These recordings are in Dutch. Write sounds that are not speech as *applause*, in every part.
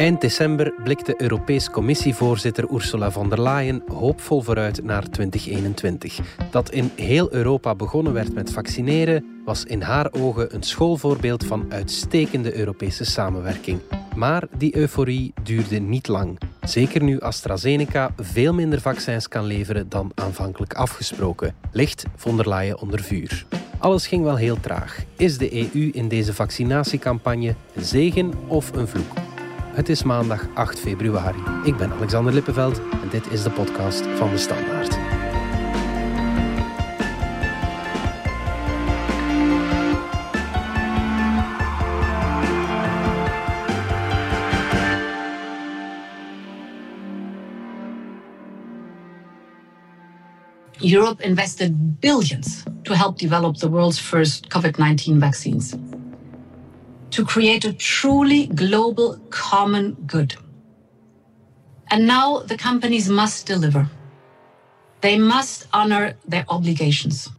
Eind december blikte Europees Commissievoorzitter Ursula von der Leyen hoopvol vooruit naar 2021. Dat in heel Europa begonnen werd met vaccineren, was in haar ogen een schoolvoorbeeld van uitstekende Europese samenwerking. Maar die euforie duurde niet lang. Zeker nu AstraZeneca veel minder vaccins kan leveren dan aanvankelijk afgesproken, ligt von der Leyen onder vuur. Alles ging wel heel traag. Is de EU in deze vaccinatiecampagne een zegen of een vloek? Het is maandag 8 februari. Ik ben Alexander Lippenveld en dit is de podcast van de Standaard. Europe invested billions to help develop the world's first COVID 19 vaccines. To create a truly global common good. And now the companies must deliver. They must honor their obligations.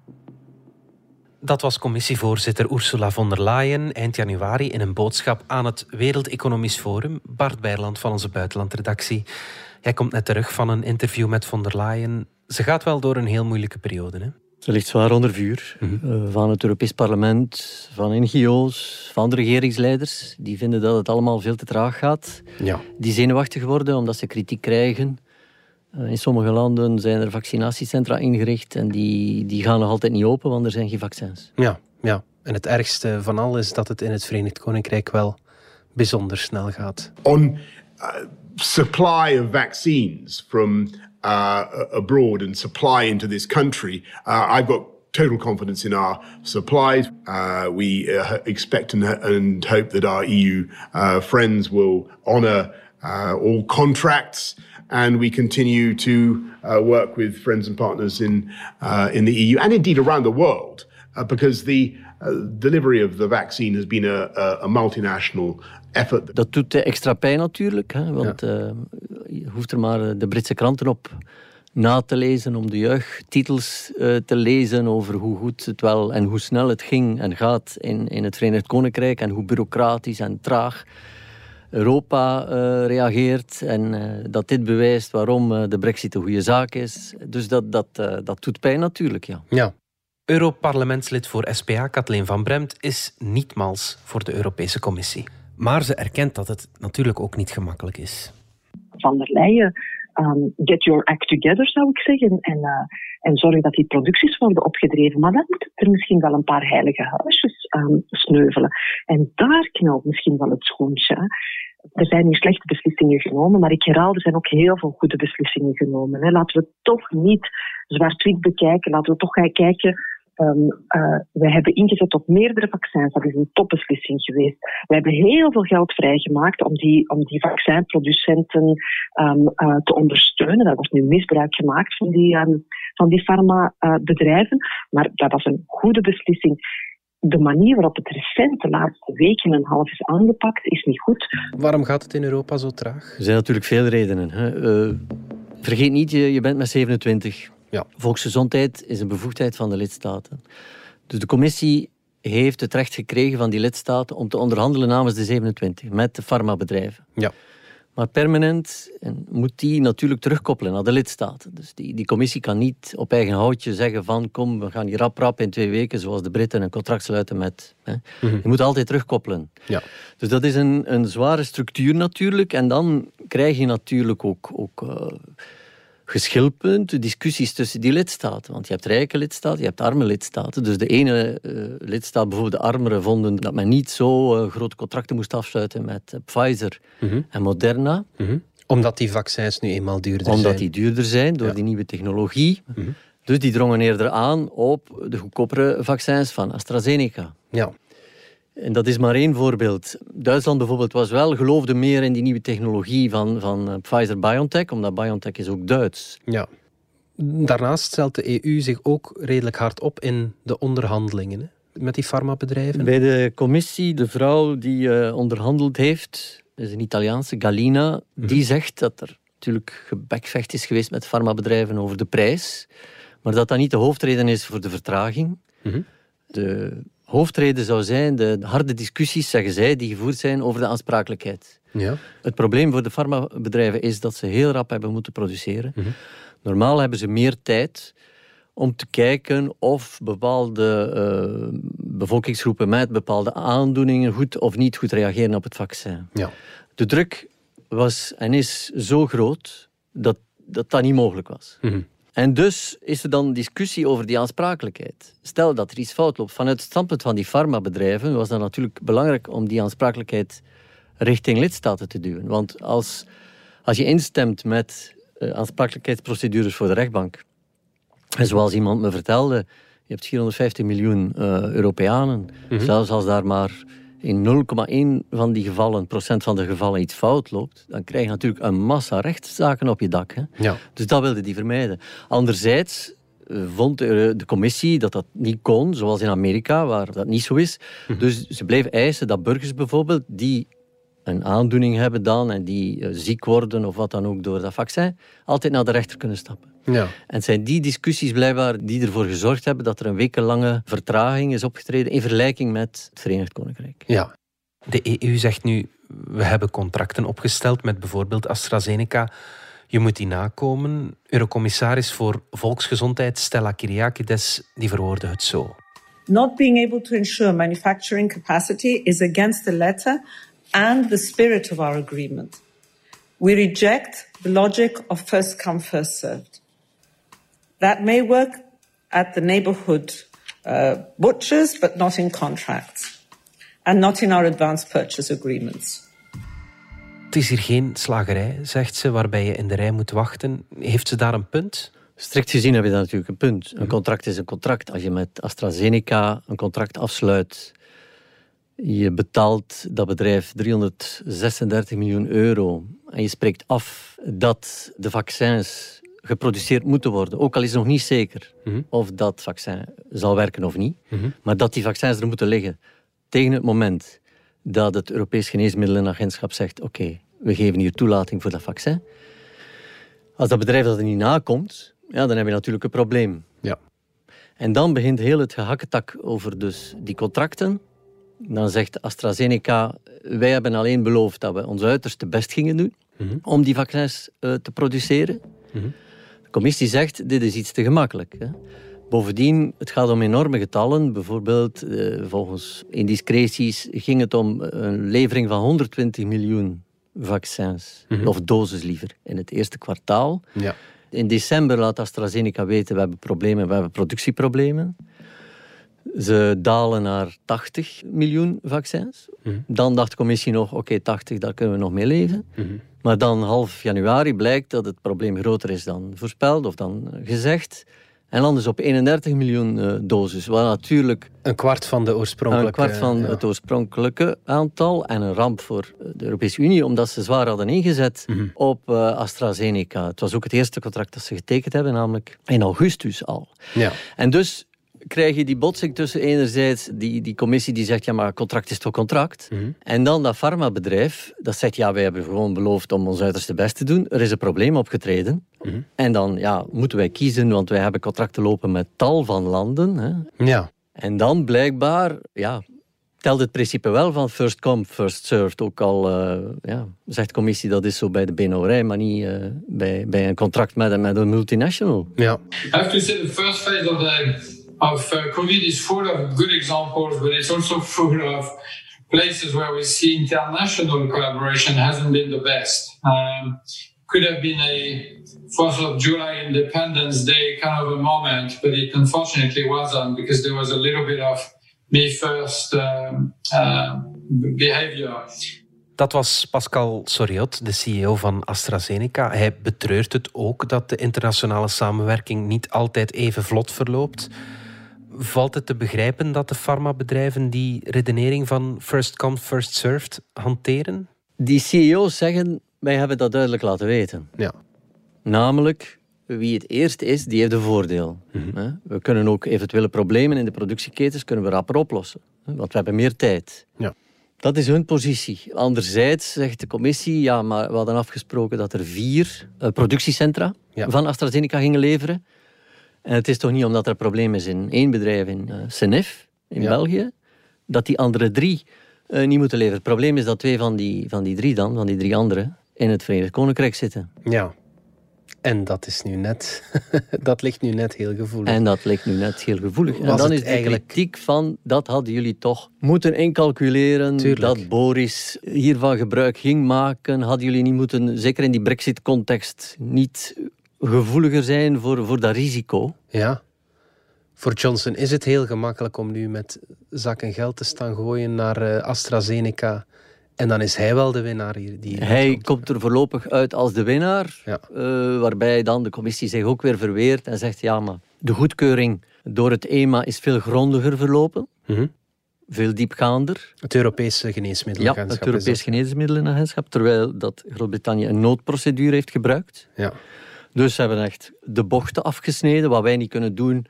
Dat was commissievoorzitter Ursula von der Leyen eind januari in een boodschap aan het Wereld Economisch Forum. Bart Bijrland van onze buitenlandredactie. Jij komt net terug van een interview met von der Leyen. Ze gaat wel door een heel moeilijke periode. Hè? Ze ligt zwaar onder vuur Mhm. eh, van het Europees Parlement, van NGO's, van de regeringsleiders. Die vinden dat het allemaal veel te traag gaat. Ja. Die zenuwachtig worden omdat ze kritiek krijgen. Eh, in sommige landen zijn er vaccinatiecentra ingericht en die, die gaan nog altijd niet open, want er zijn geen vaccins. Ja, ja. En het ergste van al is dat het in het Verenigd Koninkrijk wel bijzonder snel gaat. on uh, supply of vaccines from uh, abroad and supply into this country, uh, I've got total confidence in our supplies. Uh, we uh, expect and, and hope that our EU uh, friends will honour uh, all contracts. And we continue to uh, work with friends and partners in uh, in the EU and indeed around the world, uh, because the uh, delivery of the vaccine has been a, a, a multinational effort. Dat doet eh, extra pijn natuurlijk, hè, want eh, je hoeft er maar eh, de Britse kranten op na te lezen om de juichtitels eh, te lezen over hoe goed het wel en hoe snel het ging en gaat in, in het Verenigd Koninkrijk en hoe bureaucratisch en traag Europa eh, reageert en eh, dat dit bewijst waarom eh, de brexit een goede zaak is. Dus dat, dat, eh, dat doet pijn natuurlijk, ja. Ja. Europarlementslid voor SPA, Kathleen van Bremt, is niet mals voor de Europese Commissie. Maar ze erkent dat het natuurlijk ook niet gemakkelijk is. Van der Leyen, um, get your act together, zou ik zeggen. En, uh, en zorg dat die producties worden opgedreven. Maar dan moeten er misschien wel een paar heilige huisjes um, sneuvelen. En daar knelt misschien wel het schoentje. Er zijn nu slechte beslissingen genomen, maar ik herhaal, er zijn ook heel veel goede beslissingen genomen. Hè. Laten we toch niet zwart-wit bekijken. Laten we toch gaan kijken Um, uh, we hebben ingezet op meerdere vaccins. Dat is een topbeslissing geweest. We hebben heel veel geld vrijgemaakt om die, om die vaccinproducenten um, uh, te ondersteunen. Daar wordt nu misbruik gemaakt van die, um, van die farmabedrijven. maar dat was een goede beslissing. De manier waarop het recent de laatste weken en een half is aangepakt, is niet goed. Waarom gaat het in Europa zo traag? Er zijn natuurlijk veel redenen. Hè. Uh, vergeet niet, je, je bent met 27. Ja. Volksgezondheid is een bevoegdheid van de lidstaten. Dus de commissie heeft het recht gekregen van die lidstaten om te onderhandelen namens de 27 met de farmabedrijven. Ja. Maar permanent moet die natuurlijk terugkoppelen naar de lidstaten. Dus die, die commissie kan niet op eigen houtje zeggen van kom, we gaan hier rap rap in twee weken, zoals de Britten, een contract sluiten met... Hè. Mhm. Je moet altijd terugkoppelen. Ja. Dus dat is een, een zware structuur natuurlijk. En dan krijg je natuurlijk ook... ook uh, geschilpunten, discussies tussen die lidstaten. Want je hebt rijke lidstaten, je hebt arme lidstaten. Dus de ene uh, lidstaat, bijvoorbeeld de armere, vonden dat men niet zo uh, grote contracten moest afsluiten met uh, Pfizer mm -hmm. en Moderna. Mm -hmm. Omdat die vaccins nu eenmaal duurder Omdat zijn. die duurder zijn door ja. die nieuwe technologie. Mm -hmm. Dus die drongen eerder aan op de goedkopere vaccins van AstraZeneca. Ja. En dat is maar één voorbeeld. Duitsland bijvoorbeeld was wel, geloofde meer in die nieuwe technologie van, van uh, Pfizer-BioNTech, omdat BioNTech is ook Duits. Ja. Daarnaast stelt de EU zich ook redelijk hard op in de onderhandelingen hè? met die farmabedrijven. Bij de commissie, de vrouw die uh, onderhandeld heeft, is een Italiaanse, Galina, -hmm. die zegt dat er natuurlijk gebekvecht is geweest met farmabedrijven over de prijs, maar dat dat niet de hoofdreden is voor de vertraging. -hmm. De hoofdreden zou zijn de harde discussies, zeggen zij, die gevoerd zijn over de aansprakelijkheid. Ja. Het probleem voor de farmabedrijven is dat ze heel rap hebben moeten produceren. Normaal hebben ze meer tijd om te kijken of bepaalde uh, bevolkingsgroepen met bepaalde aandoeningen goed of niet goed reageren op het vaccin. Ja. De druk was en is zo groot dat dat, dat niet mogelijk was. Mhm. En dus is er dan discussie over die aansprakelijkheid. Stel dat er iets fout loopt. Vanuit het standpunt van die farmabedrijven was dat natuurlijk belangrijk om die aansprakelijkheid richting lidstaten te duwen. Want als, als je instemt met uh, aansprakelijkheidsprocedures voor de rechtbank, en zoals iemand me vertelde, je hebt 450 miljoen uh, Europeanen, zelfs als daar maar in 0,1 van die gevallen, procent van de gevallen iets fout loopt, dan krijg je natuurlijk een massa rechtszaken op je dak. Hè? Ja. Dus dat wilde die vermijden. Anderzijds eh, vond de, de, commissie dat dat niet kon, zoals in Amerika, waar dat niet zo is. Dus ze bleef eisen dat burgers bijvoorbeeld, die een aandoening hebben dan en die uh, ziek worden of wat dan ook door dat vaccin, altijd naar de rechter kunnen stappen. Ja. En het zijn die discussies blijkbaar die ervoor gezorgd hebben dat er een wekenlange vertraging is opgetreden in vergelijking met het Verenigd Koninkrijk. Ja. De EU zegt nu, we hebben contracten opgesteld met bijvoorbeeld AstraZeneca. Je moet die nakomen. Eurocommissaris voor Volksgezondheid Stella Kyriakides die verwoordde het zo. Not being able to ensure manufacturing capacity is against the letter and the spirit of our agreement. We reject the logic of first come, first served. That may work at the neighborhood uh, butchers, but not in contracts and not in our advanced purchase agreements. Het is hier geen slagerij, zegt ze, waarbij je in de rij moet wachten. Heeft ze daar een punt? Strikt gezien heb je daar natuurlijk een punt. Een contract is een contract. Als je met AstraZeneca een contract afsluit, je betaalt dat bedrijf 336 miljoen euro en je spreekt af dat de vaccins geproduceerd moeten worden, ook al is het nog niet zeker Mhm. of dat vaccin zal werken of niet, maar dat die vaccins er moeten liggen tegen het moment dat het Europees Geneesmiddelenagentschap zegt oké, we geven hier toelating voor dat vaccin. Als dat bedrijf dat er niet nakomt, ja, dan heb je natuurlijk een probleem. Ja. En dan begint heel het gehakketak over dus die contracten. Dan zegt AstraZeneca, wij hebben alleen beloofd dat we ons uiterste best gingen doen om die vaccins uh, te produceren. De commissie zegt, dit is iets te gemakkelijk. Hè. Bovendien, het gaat om enorme getallen. Bijvoorbeeld, uh, volgens indiscreties ging het om een levering van 120 miljoen vaccins, of doses liever, in het eerste kwartaal. Ja. In december laat AstraZeneca weten, we hebben problemen, we hebben productieproblemen. Ze dalen naar 80 miljoen vaccins. Dan dacht de commissie nog, oké, 80, daar kunnen we nog mee leven. Maar dan half januari blijkt dat het probleem groter is dan voorspeld of dan gezegd. En landen ze op 31 miljoen uh, doses, wat natuurlijk... Een kwart van de oorspronkelijke... Een kwart van ja. het oorspronkelijke aantal. En een ramp voor de Europese Unie, omdat ze zwaar hadden ingezet Mhm. op uh, AstraZeneca. Het was ook het eerste contract dat ze getekend hebben, namelijk in augustus al. Ja. En dus krijg je die botsing tussen enerzijds die, die commissie die zegt, ja maar contract is toch contract. Mhm. En dan dat farmabedrijf dat zegt, ja wij hebben gewoon beloofd om ons uiterste best te doen. Er is een probleem opgetreden. Mhm. En dan ja, moeten wij kiezen, want wij hebben contracten lopen met tal van landen. Hè. Ja. En dan blijkbaar, ja, telt het principe wel van first come, first served. Ook al uh, ja, zegt de commissie dat is zo bij de beenhouwerij, maar niet uh, bij, bij een contract met, met een multinational. Ja. I have to say the first phase of the of uh, COVID is full of good examples, but it's also *laughs* full of places where we see international collaboration hasn't been the best. Um, could have been a 4th of July Independence Day kind of a moment, but it unfortunately wasn't because there was a little bit of me first um, uh, behavior. Dat was Pascal Soriot, de CEO van AstraZeneca. Hij betreurt het ook dat de internationale samenwerking niet altijd even vlot verloopt. Valt het te begrijpen dat de farmabedrijven die redenering van first come, first served hanteren? Die CEO's zeggen, wij hebben dat duidelijk laten weten. Ja. Namelijk, wie het eerst is, die heeft een voordeel. Mm-hmm. We kunnen ook eventuele problemen in de productieketens kunnen we rapper oplossen. Want we hebben meer tijd. Ja. Dat is hun positie. Anderzijds zegt de commissie, ja, maar we hadden afgesproken dat er vier uh, productiecentra ja. van AstraZeneca gingen leveren. En het is toch niet omdat er een probleem is in één bedrijf in uh, Senef, in ja. België, dat die andere drie uh, niet moeten leveren. Het probleem is dat twee van die, van die drie dan, van die drie anderen, in het Verenigd Koninkrijk zitten. Ja. En dat is nu net, *laughs* dat ligt nu net heel gevoelig. En dat ligt nu net heel gevoelig. en dan is eigenlijk kritiek van, dat hadden jullie toch moeten incalculeren, Tuurlijk. dat Boris hiervan gebruik ging maken. Hadden jullie niet moeten, zeker in die brexit-context, niet gevoeliger zijn voor, voor dat risico? Ja. Voor Johnson is het heel gemakkelijk om nu met zakken geld te staan gooien naar uh, AstraZeneca en dan is hij wel de winnaar hier. Die hij komt. er voorlopig uit als de winnaar. Ja. Uh, waarbij dan de commissie zich ook weer verweert en zegt: ja, maar de goedkeuring door het EMA is veel grondiger verlopen. Mm Veel diepgaander. Het Europese Geneesmiddelenagentschap. Ja, het Europese Geneesmiddelenagentschap. Terwijl dat Groot-Brittannië een noodprocedure heeft gebruikt. Ja. Dus ze hebben echt de bochten afgesneden. Wat wij niet kunnen doen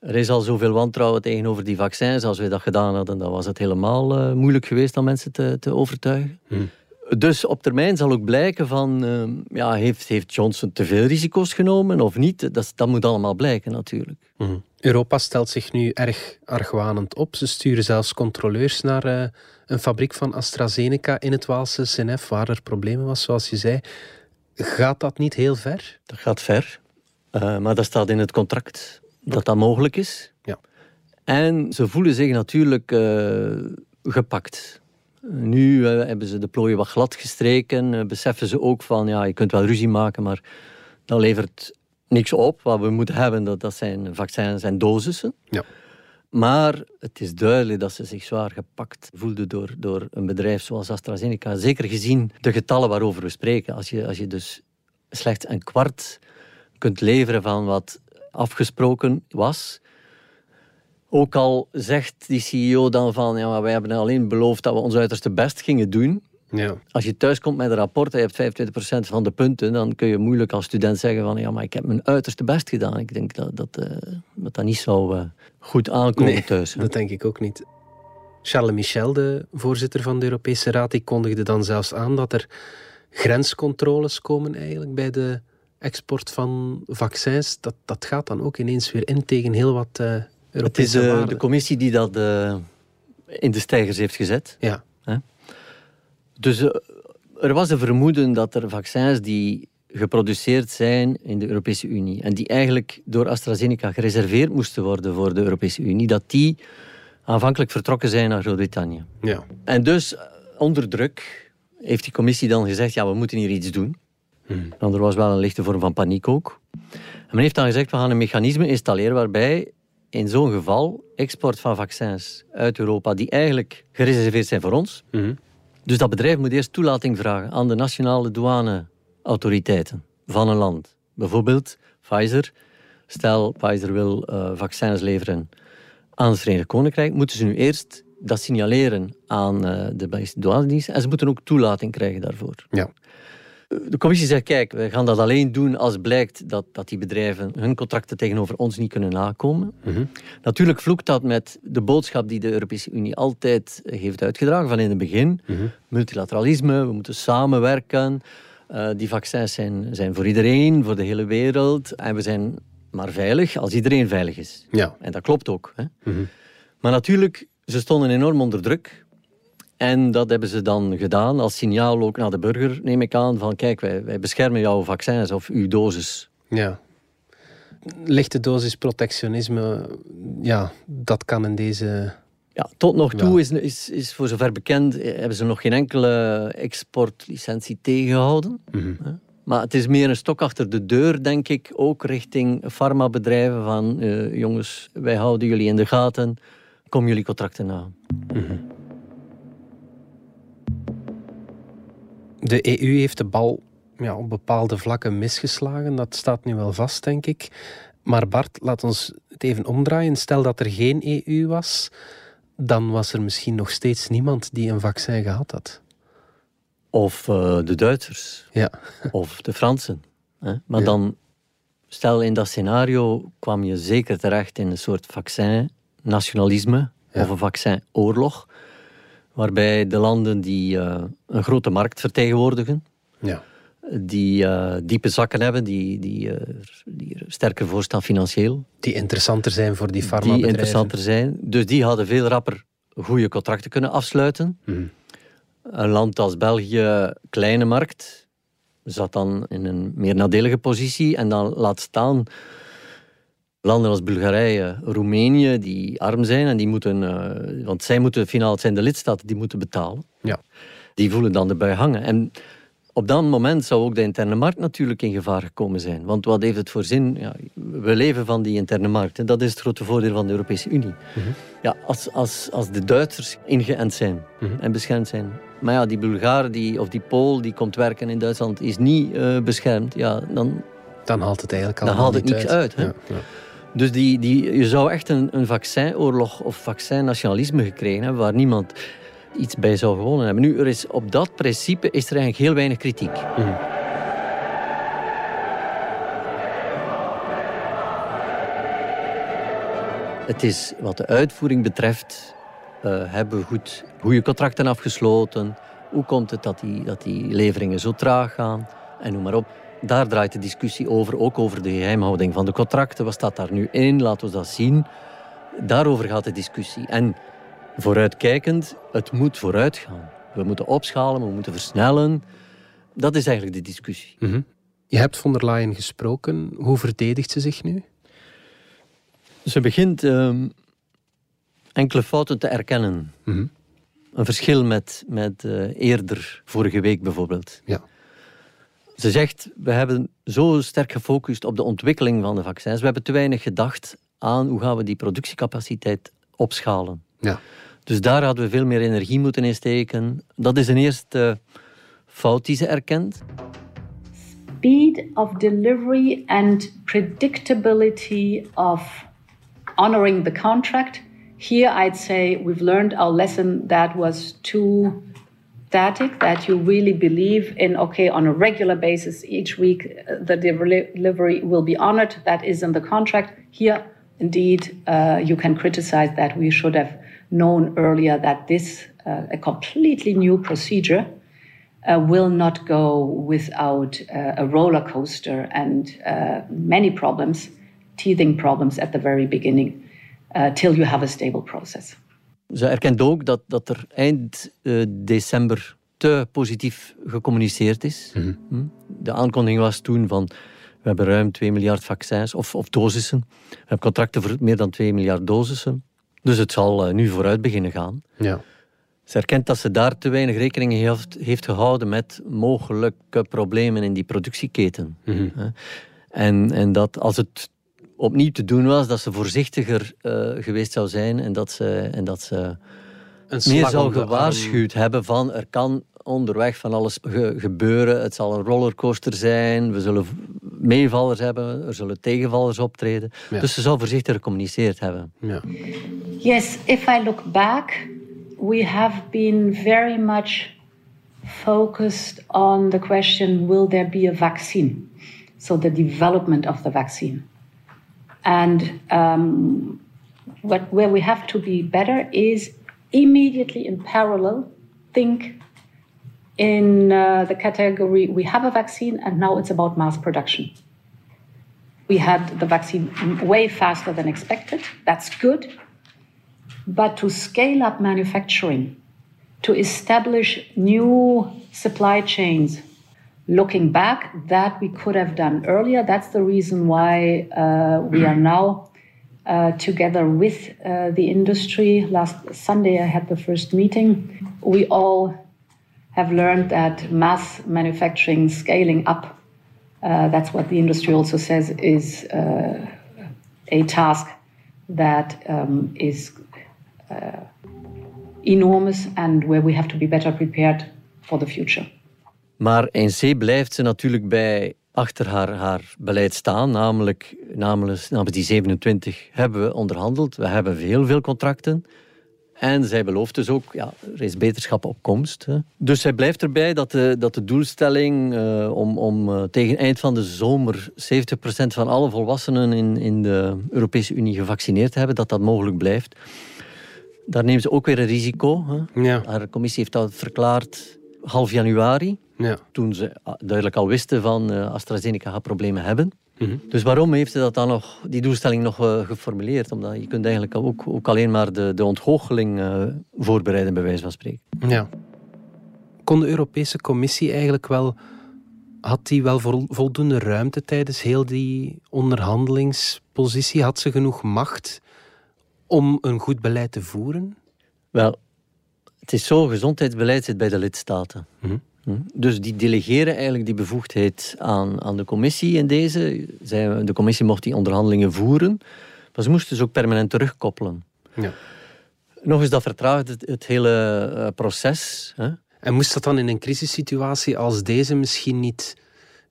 er is al zoveel wantrouwen tegenover die vaccins. Als we dat gedaan hadden, dan was het helemaal uh, moeilijk geweest om mensen te, te overtuigen. Hmm. Dus op termijn zal ook blijken van, uh, ja, heeft, heeft Johnson te veel risico's genomen of niet? Dat, dat moet allemaal blijken natuurlijk. Hmm. Europa stelt zich nu erg argwanend op. Ze sturen zelfs controleurs naar uh, een fabriek van AstraZeneca in het Waalse Senef, waar er problemen was, zoals je zei. Gaat dat niet heel ver? Dat gaat ver, maar dat staat in het contract dat dat mogelijk is. Ja. En ze voelen zich natuurlijk uh, gepakt. Nu uh, hebben ze de plooien wat glad gestreken. Beseffen ze ook van, ja, je kunt wel ruzie maken, maar dat levert niks op. Wat we moeten hebben, dat, dat zijn vaccins en dosissen. Ja. Maar het is duidelijk dat ze zich zwaar gepakt voelden door, door een bedrijf zoals AstraZeneca. Zeker gezien de getallen waarover we spreken. Als je, als je dus slechts een kwart kunt leveren van wat afgesproken was. Ook al zegt die CEO dan van, ja, maar wij hebben alleen beloofd dat we ons uiterste best gingen doen. Ja. Als je thuis komt met een rapport en je hebt 25% van de punten, dan kun je moeilijk als student zeggen van, ja, maar ik heb mijn uiterste best gedaan. Ik denk dat dat, uh, dat, dat niet zou uh, goed aankomen nee, thuis. dat denk ik ook niet. Charles Michel, de voorzitter van de Europese Raad, die kondigde dan zelfs aan dat er grenscontroles komen eigenlijk bij de export van vaccins, dat, dat gaat dan ook ineens weer in tegen heel wat uh, Europese Het is de commissie die dat in de stijgers heeft gezet. Ja. Dus er was een vermoeden dat er vaccins die geproduceerd zijn in de Europese Unie en die eigenlijk door AstraZeneca gereserveerd moesten worden voor de Europese Unie, dat die aanvankelijk vertrokken zijn naar Groot-Brittannië. Ja. En dus onder druk heeft die commissie dan gezegd, ja, we moeten hier iets doen. Hmm. er was wel een lichte vorm van paniek ook. En men heeft dan gezegd, we gaan een mechanisme installeren waarbij in zo'n geval export van vaccins uit Europa, die eigenlijk gereserveerd zijn voor ons. Hmm. Dus dat bedrijf moet eerst toelating vragen aan de nationale douaneautoriteiten van een land. Bijvoorbeeld Pfizer. Stel, Pfizer wil uh, vaccins leveren aan het Verenigd Koninkrijk, moeten ze nu eerst dat signaleren aan uh, de Belgische douanedienst en ze moeten ook toelating krijgen daarvoor. Ja de commissie zegt, kijk, we gaan dat alleen doen als blijkt dat, dat die bedrijven hun contracten tegenover ons niet kunnen nakomen. Mhm. Natuurlijk vloekt dat met de boodschap die de Europese Unie altijd heeft uitgedragen van in het begin. Mhm. Multilateralisme, we moeten samenwerken. Uh, die vaccins zijn, zijn voor iedereen, voor de hele wereld. En we zijn maar veilig als iedereen veilig is. Ja. En dat klopt ook. Hè? Mhm. Maar natuurlijk, ze stonden enorm onder druk. En dat hebben ze dan gedaan als signaal ook naar de burger, neem ik aan, van kijk, wij, wij beschermen jouw vaccins of uw dosis. Ja. Lichte dosis protectionisme, ja, dat kan in deze... Ja, tot nog toe is, is, is voor zover bekend, hebben ze nog geen enkele exportlicentie tegengehouden. Mhm. Maar het is meer een stok achter de deur, denk ik, ook richting farmabedrijven van uh, jongens, wij houden jullie in de gaten, kom jullie contracten na. Mhm. De EU heeft de bal ja, op bepaalde vlakken misgeslagen. Dat staat nu wel vast, denk ik. Maar Bart, laat ons het even omdraaien. Stel dat er geen EU was, dan was er misschien nog steeds niemand die een vaccin gehad had. Of uh, de Duitsers. Ja. Of de Fransen. Hè? Maar dan, stel in dat scenario, kwam je zeker terecht in een soort vaccin-nationalisme ja. of een vaccinoorlog waarbij de landen die uh, een grote markt vertegenwoordigen, ja. die uh, diepe zakken hebben, die, die, uh, die er sterker voor staan financieel. Die interessanter zijn voor die farmabedrijven. Die interessanter zijn. Dus die hadden veel rapper goede contracten kunnen afsluiten. Mhm. Een land als België, kleine markt, zat dan in een meer nadelige positie. En dan laat staan landen als Bulgarije, Roemenië, die arm zijn en die moeten, eh, want zij moeten finaal, het zijn de lidstaten die moeten betalen. Ja. Die voelen dan erbij hangen. En op dat moment zou ook de interne markt natuurlijk in gevaar gekomen zijn. Want wat heeft het voor zin? Ja, we leven van die interne markt. En dat is het grote voordeel van de Europese Unie. Ja, als, als, als de Duitsers ingeënt zijn en beschermd zijn. Maar ja, die Bulgaar die, of die Pool die komt werken in Duitsland is niet eh, beschermd. Ja, dan, Dan haalt het eigenlijk al Dan haalt het niks uit, hè? Ja, ja. Dus die, die, je zou echt een, een vaccinoorlog of vaccinnationalisme gekregen hebben waar niemand iets bij zou gewonnen hebben. Nu, er is, op dat principe is er eigenlijk heel weinig kritiek. Het is wat de uitvoering betreft, eh, hebben we goed goede contracten afgesloten. Hoe komt het dat die, dat die leveringen zo traag gaan? En noem maar op. Daar draait de discussie over, ook over de geheimhouding van de contracten. Wat staat daar nu in? Laten we dat zien. Daarover gaat de discussie. En vooruitkijkend, het moet vooruit gaan. We moeten opschalen, we moeten versnellen. Dat is eigenlijk de discussie. Mhm. Je hebt von der Leyen gesproken. Hoe verdedigt ze zich nu? Ze begint ehm, enkele fouten te erkennen. Mhm. Een verschil met, met eh, eerder, vorige week bijvoorbeeld. Ja. Ze zegt, we hebben zo sterk gefocust op de ontwikkeling van de vaccins. We hebben te weinig gedacht aan hoe gaan we die productiecapaciteit opschalen. Ja. Dus daar hadden we veel meer energie moeten insteken. Dat is een eerste fout die ze erkent. speed of delivery and predictability of honoring the contract. Here, I'd say we've learned our lesson that was too static, that you really believe in, okay, on a regular basis, each week uh, the delivery will be honored. That is in the contract. Here, indeed, uh, you can criticize that we should have known earlier that this, uh, a completely new procedure, uh, will not go without uh, a roller coaster and uh, many problems, teething problems at the very beginning, till you have a stable process. Ze erkent ook dat, dat er eind eh, december te positief gecommuniceerd is. Hm? De aankondiging was toen van we hebben ruim 2 miljard vaccins of, of dosissen. We hebben contracten voor meer dan 2 miljard dosissen. Dus het zal eh, nu vooruit beginnen gaan. Ja. Ze erkent dat ze daar te weinig rekening heeft, heeft gehouden met mogelijke problemen in die productieketen. Hè. En, en dat als het opnieuw te doen was, dat ze voorzichtiger eh, geweest zou zijn en dat ze, en dat ze Een meer zou arm. gewaarschuwd hebben van er kan onderweg van alles ge- gebeuren. Het zal een rollercoaster zijn, we zullen meevallers hebben, er zullen tegenvallers optreden. Ja. Dus ze zou voorzichtiger gecommuniceerd hebben. Ja. Yes, if I look back, we have been very much focused on the question will there be a vaccine? So, the development of the vaccine. And um, what, where we have to be better is immediately in parallel think in uh, the category we have a vaccine and now it's about mass production. We had the vaccine way faster than expected. That's good. But to scale up manufacturing, to establish new supply chains, looking back, that we could have done earlier. That's the reason why uh, we are now uh, together with uh, the industry. Last Sunday, I had the first meeting. We all have learned that mass manufacturing scaling up, uh, that's what the industry also says, is uh, a task that um, is uh, enormous and where we have to be better prepared for the future. Maar in C blijft ze natuurlijk bij achter haar, haar beleid staan, namelijk, namelijk namens die 27 hebben we onderhandeld. We hebben heel veel contracten. En zij belooft dus ook, ja, er is beterschap op komst. Hè. Dus zij blijft erbij dat de, dat de doelstelling eh, om, om eh, tegen eind van de zomer 70% van alle volwassenen in, in de Europese Unie gevaccineerd te hebben, dat dat mogelijk blijft. Daar nemen ze ook weer een risico. Hè. Ja. Haar commissie heeft dat verklaard half januari Ja. toen ze duidelijk al wisten van eh, AstraZeneca gaat problemen hebben. Mhm. Dus waarom heeft hij dat dan nog, die doelstelling nog uh, geformuleerd? Omdat je kunt eigenlijk ook, ook alleen maar de, de ontgoocheling uh, voorbereiden, bij wijze van spreken. Ja. Kon de Europese Commissie eigenlijk wel... Had die wel voldoende ruimte tijdens heel die onderhandelingspositie? Had ze genoeg macht om een goed beleid te voeren? Wel, het is zo, gezondheidsbeleid zit bij de lidstaten. Mhm. Hm? Dus die delegeren eigenlijk die bevoegdheid aan, aan de commissie in deze. Zij, de commissie mocht die onderhandelingen voeren, maar ze moesten ze ook permanent terugkoppelen. Ja. Nog eens, dat vertraagde het, het hele uh, proces. Hè? En moest dat dan in een crisissituatie als deze misschien niet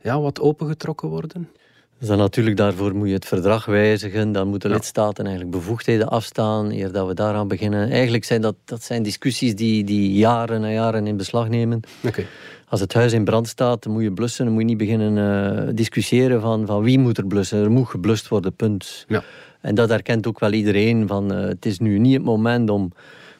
ja, wat opengetrokken worden? Dus dan natuurlijk daarvoor moet je het verdrag wijzigen. Dan moeten lidstaten eigenlijk bevoegdheden afstaan eer dat we daaraan beginnen. Eigenlijk zijn dat, dat zijn discussies die, die jaren en jaren in beslag nemen. Okay. Als het huis in brand staat, dan moet je blussen. Dan moet je niet beginnen uh, discussiëren van, van wie moet er blussen. Er moet geblust worden, punt. Ja. En dat herkent ook wel iedereen. Van, uh, het is nu niet het moment om...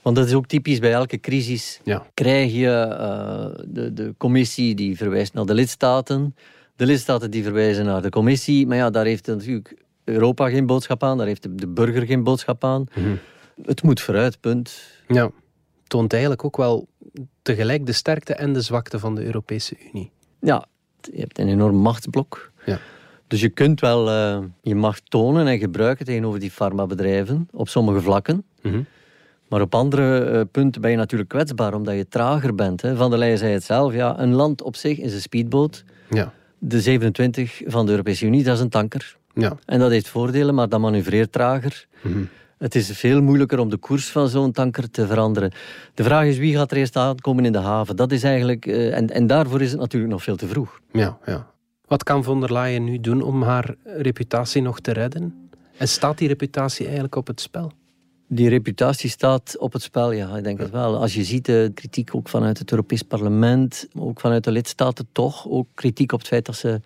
Want dat is ook typisch bij elke crisis. Ja. Krijg je uh, de, de commissie die verwijst naar de lidstaten de lidstaten die verwijzen naar de commissie. Maar ja, daar heeft natuurlijk Europa geen boodschap aan, daar heeft de burger geen boodschap aan. Mhm. Het moet vooruit, punt. Ja, toont eigenlijk ook wel tegelijk de sterkte en de zwakte van de Europese Unie. Ja, je hebt een enorm machtsblok. Ja. Dus je kunt wel uh, je macht tonen en gebruiken tegenover die farmabedrijven op sommige vlakken. Mhm. Maar op andere uh, punten ben je natuurlijk kwetsbaar omdat je trager bent. Hè. Van der Leyen zei het zelf, ja, een land op zich is een speedboot. Ja de 27 van de Europese Unie, dat is een tanker. Ja. En dat heeft voordelen, maar dat manoeuvreert trager. Mhm. Het is veel moeilijker om de koers van zo'n tanker te veranderen. De vraag is wie gaat er eerst aankomen in de haven. Dat is eigenlijk, uh, en, en daarvoor is het natuurlijk nog veel te vroeg. Ja, ja. Wat kan von der Leyen nu doen om haar reputatie nog te redden? En staat die reputatie eigenlijk op het spel? Die reputatie staat op het spel, ja, ik denk het wel. Als je ziet de kritiek ook vanuit het Europees Parlement, ook vanuit de lidstaten toch, ook kritiek op het feit dat ze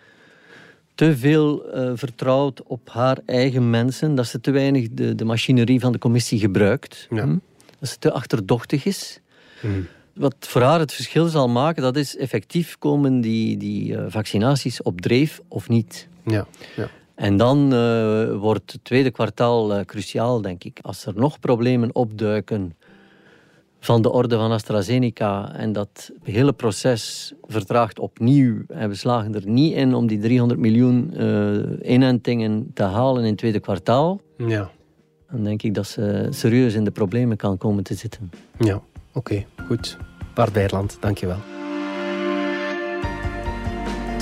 te veel uh, vertrouwt op haar eigen mensen, dat ze te weinig de, de machinerie van de commissie gebruikt, ja. hm? dat ze te achterdochtig is. Hm. Wat voor haar het verschil zal maken, dat is effectief komen die, die uh, vaccinaties op dreef of niet. Ja, ja. En dan uh, wordt het tweede kwartaal uh, cruciaal, denk ik. Als er nog problemen opduiken van de orde van AstraZeneca en dat hele proces vertraagt opnieuw en we slagen er niet in om die 300 miljoen uh, inentingen te halen in het tweede kwartaal, ja. dan denk ik dat ze serieus in de problemen kan komen te zitten. Ja, oké, goed. Bart Beierland, dankjewel.